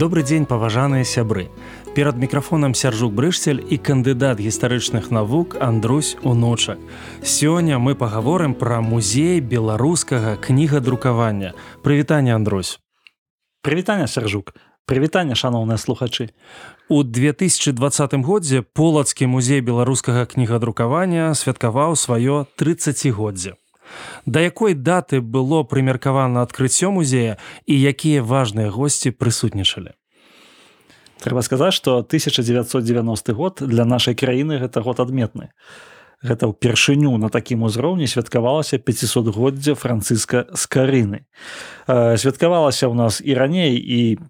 Добры дзень паважаныя сябры. Перад мікрафонам сяржук брышцель і кандыдат гістарычных навук Андрусь уночак. Сёння мы пагаворым пра музей беларускага кнігадрукавання. Прывітанне Андрусь. Прывітанне сяржук. Прывітанне шаноўныя слухачы. У 2020 годзе полацкі музей беларускага кнігадрукавання святкаваў сваё 30годдзе. Да якой даты было прымеркавана адкрыццё музея і якія важныя госці прысутнічалі. Трэба сказаць, што 1990 год для нашай краіны гэта год адметны гэта ўпершыню на такім узроўні святкавалася 500годдзя францыска з карыны. Святкавалася ў нас і раней і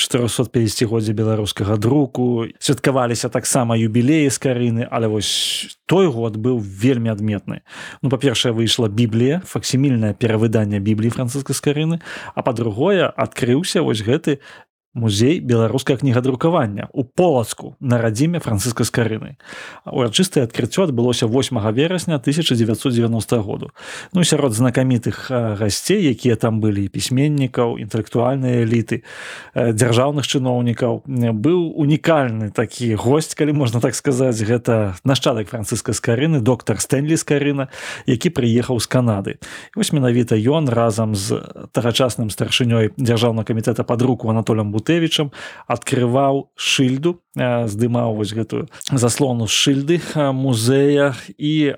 450годдзя беларускага друку. Святкаваліся таксама юбілеі з карыны але вось той год быў вельмі адметны. Ну па-першае выйшла біблія факсімільнае перавыданне бібліі францыска з карыны а па-другое адкрыўся вось гэты музей беларускае кнігадрукавання у полацку на радзіме францыска з карыны урачыстае адкрыццё адбылося 8 верасня 1990 году. Ну сярод знакамітых гасцей якія там былі пісьменнікаў інтэлектуальныя эліты дзяржаўных чыноўнікаў быў унікальны такі гость калі можна так сказаць. Гэта нашчадак францыска з карыны доктор стэнлі з карына які прыехаў з канады. Вось менавіта ён разам з тагачасным старшынёй дзяржаўнага камітэта пад руку анатолем бут Гутэвічам адкрываў шыльду здымаў вось гэтую заслону шыльды музея і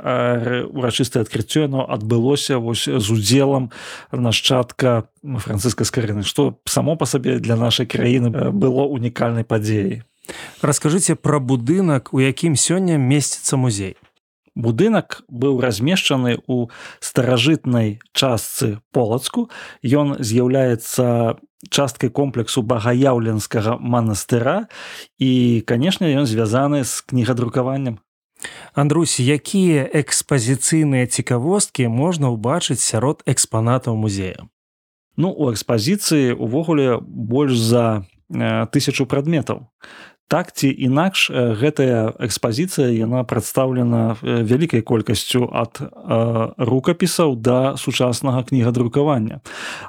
урачыстае адкрыццё. Но адбылося вось з удзелам нашчадка францыска скарыны што само па сабе для нашай краіны было унікальнай падзеяй. Раскажыце пра будынак у якім сёння месціцца музей. Будынак быў размешчаны ў старажытнай частцы полацку. Ён з'яўляецца часткай комплексу багаяўленскага манастыра. І канешне ён звязаны з кнігадрукаваннем. Андрусь якія экспазіцыйныя цікавосткі можна ўбачыць сярод экспанатаў музея? Ну у экспазіцыі увогуле больш за э, тысячу прадметаў так ці інакш гэтая экспазіцыя яна прадстаўлена вялікай колькасцю ад рукапісаў да сучаснага кнігадрукавання.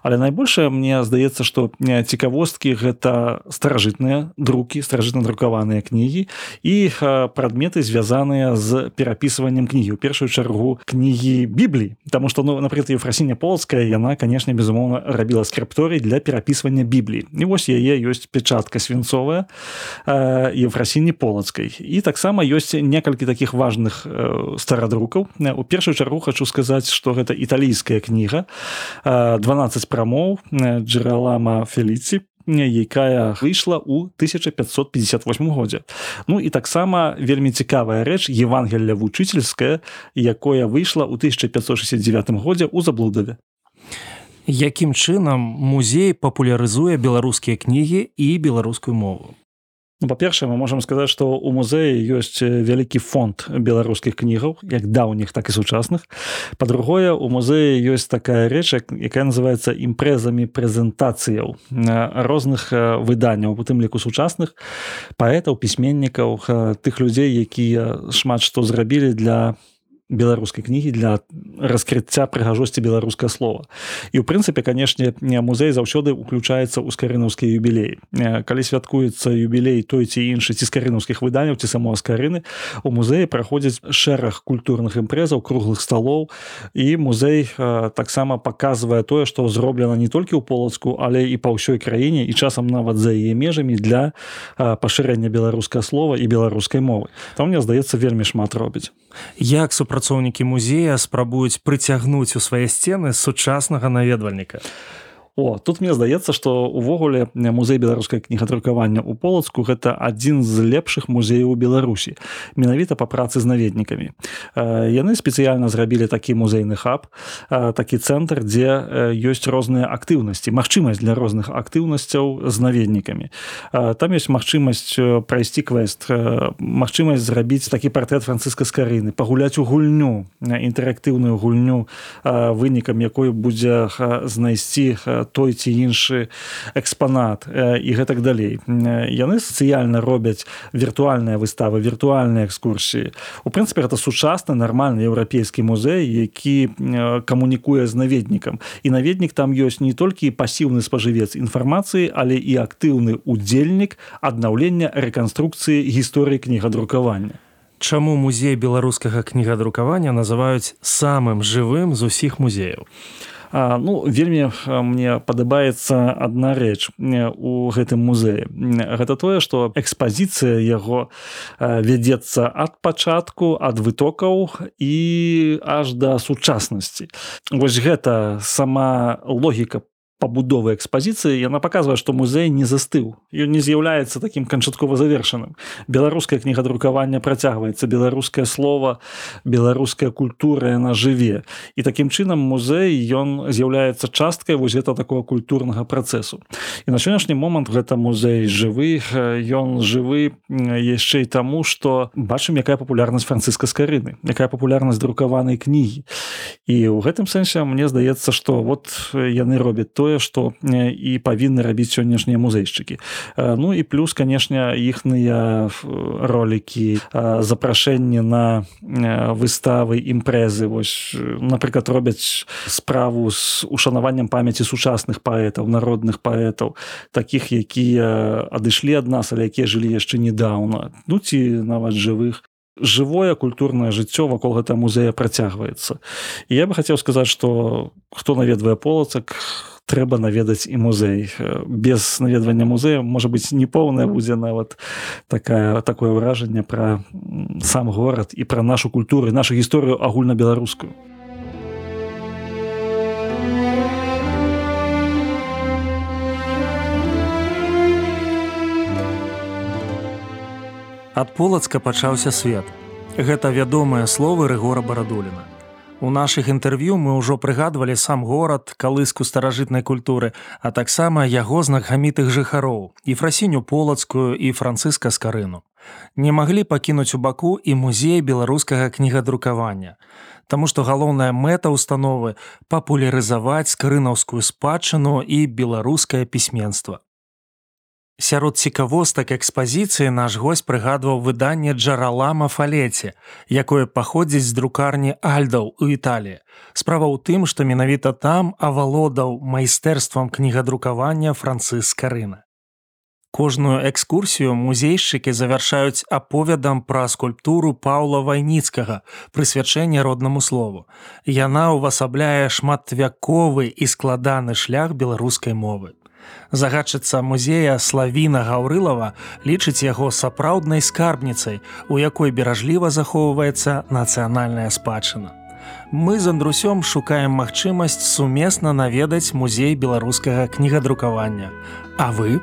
Але найбольшае мне здаецца што цікавосткі гэта старажытныя друкі старажытна друкаваныя кнігі і прадметы звязаныя з перапісваннем кнігі у першую чаргу кнігі біблій Таму што ну напрыклад ефрасіня полская яна канешне безумоўна рабіла скрыпторый для перапісвання біблій і вось яе ёсць печатка свінцовая а еўфрасіні полацкай і таксама ёсць некалькі таких важных старадрукаў. У першую чаргу хочу сказаць что гэта італійская кніга 12 прамоў джералама феліці якая выйшла ў 1558 годзе. Ну і таксама вельмі цікавая рэч евангелля вучительская якое выйшла ў 1569 годзе ў заблудаве. Якім чынам музей папулярызуе беларускія кнігі і беларускую мову Ну, па-першае мы можемм сказаць што ў музеі ёсць вялікі фонд беларускіх кнігаў як даўніх так і сучасных. Па-другое у музеі ёсць такая рэч якая называется імпрэзамі прэзентацыяў розных выданняў у тым ліку сучасных паэтаў пісьменнікаў тых людзей якія шмат што зрабілі для беларускай кнігі для раскрыцця прыгажосці беларускае слова. І ў прынцыпе канешне музей заўсёды уключаецца ў скарынаўскія юбілеі. Калі святкуецца юбілей той ці іншы ці скарынаўскіх выданняў ці самого скарыны у музеі праходзіць шэраг культурных імпрэзаў круглых сталоў і музей таксама паказвае тое што зроблена не толькі ў полацку але і па ўсёй краіне і часам нават за яе межамі для пашырэння беларускае слова і беларускай мовы. Там мне здаецца вельмі шмат робіць. Як супраць супрацоўнікі музея спрабуюць прыцягнуць у свае сцены сучаснага наведвальніка О тут мне здаецца што увогуле музей беларускай кнігадрукавання ў полацку гэта адзін з лепшых музеяў беларусі менавіта па працы з наведнікамі. Яны спецыяльна зрабілі такі музейны хаб такі цэнтр дзе ёсць розныя актыўнасці магчымасць для розных актыўнасцяў з наведнікамі. Там ёсць магчымасць прайсці квест магчымасць зрабіць такі партрэт францыска скарыны пагуляць у гульню інтэрактыўную гульню вынікам якой будзе знайсці той ці іншы экспанат і гэтак далей. Яны сацыяльна робяць віртуальныя выставы віртуальныя экскурсіі. У прынцыпе это сучасны нармальны еўрапейскі музей які камунікуе з наведнікам. І наведнік там ёсць не толькі пасіўны спажывец інфармацыі але і актыўны удзельнік аднаўлення рэканструкцыі гісторыі кнігадрукавання. Чаму музей беларускага кнігадрукавання называюць самым жывым з усіх музеяў ну вельмі мне падабаецца адна рэч у гэтым музеі. Гэта тое што экспазіцыя яго вядзецца ад пачатку ад вытокаў і аж да сучаснасці. Вось гэта сама логіка пабудовы экспазіцыі яна показвае што музей не застыў ён не з'яўляецца таким канчаткова завершаным. Беларускае кнігадрукаванне працягваецца беларускае слово беларуская культура яна жыве. І такім чынам музей ён з'яўляецца часткай вось гэта такого культурнага працэсу. І на сённяшні момант гэта музей жывы ён жывы яшчэ і таму што бачым якая папулярнасць францыска скарыны якая папулярнасць друкаванай кнігі. І ў гэтым сэнсе мне здаецца што вот яны робяць тое тое что і павінны рабіць сённяшнія музейшчыкі ну і плюс канешне іхныя ролики запрашэнні на выставы імпрэзы вось напрыклад робяць справу з ушанаваннем памяці сучасных паэтаў народных паэтаў таких якія адышлі ад нас але якія жылі яшчэ недавно ну ці нават жывых. Жывое культурнае жыццё вакол гэта музея працягваецца. Я бы хацеў сказаць что хто наведвае полацак трэба наведаць і музей. Без наведвання музея можа быць непоўная будзе нават такая такое ўражанне пра сам горад і пра нашу культуру нашу гісторыю агульнабеларускую ад полацка пачаўся свет гэта вядомыя словы рэгора барадуліна У нашых інтэрв'ю мы ўжо прыгадвалі сам горад калыску старажытнай культуры, а таксама яго знакамітых жыхароў і фрасіню полацкую і францыска скарыну. Не маглі пакінуць у баку і музей беларускага кнігадрукавання. Таму што галоўная мэта ўстановы папулярызаваць скрынаўскую спадчыну і беларускае пісьменства. Сярод цікавостак экспазіцыі наш госць прыгадваў выданне джаралама фалеце, якое паходзіць з друкарні альдаў у Італіі. Справа ў тым, што менавіта там авалодаў майстэрствам кнігадрукавання францыска рына. Кожную экскурсію музейшчыкі завяршаюць аповядам пра скульптуру Паўла вайніцкага прысвячэння роднаму слову. Яна ўвасабляе шматвяковы і складаны шлях беларускай мовы. Загадчыца музея славіна Гаўрылава лічыць яго сапраўднай скарбніцай, у якой беражліва захоўваецца нацыянальная спадчына. Мы з андрусём шукаем магчымасць сумесна наведаць музей беларускага кнігадрукавання. А вы,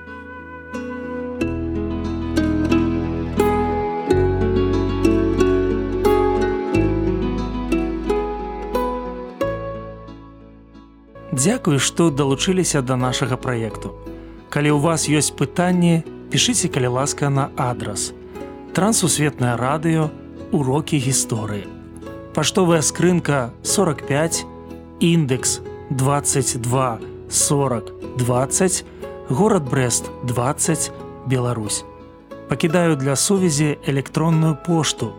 Дзякуй, што далучыліся да нашага праекту. Калі ў вас ёсць пытанні, пішыце калі ласка на адрас. Трансусветнае радыё, урокі гісторыі. Паштовая скрынка 45, індекс 22 40 20, горад Брест 20, Беларусь. Пакідаю для сувязі электронную пошту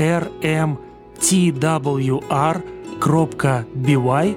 rmtwr кропка бівай,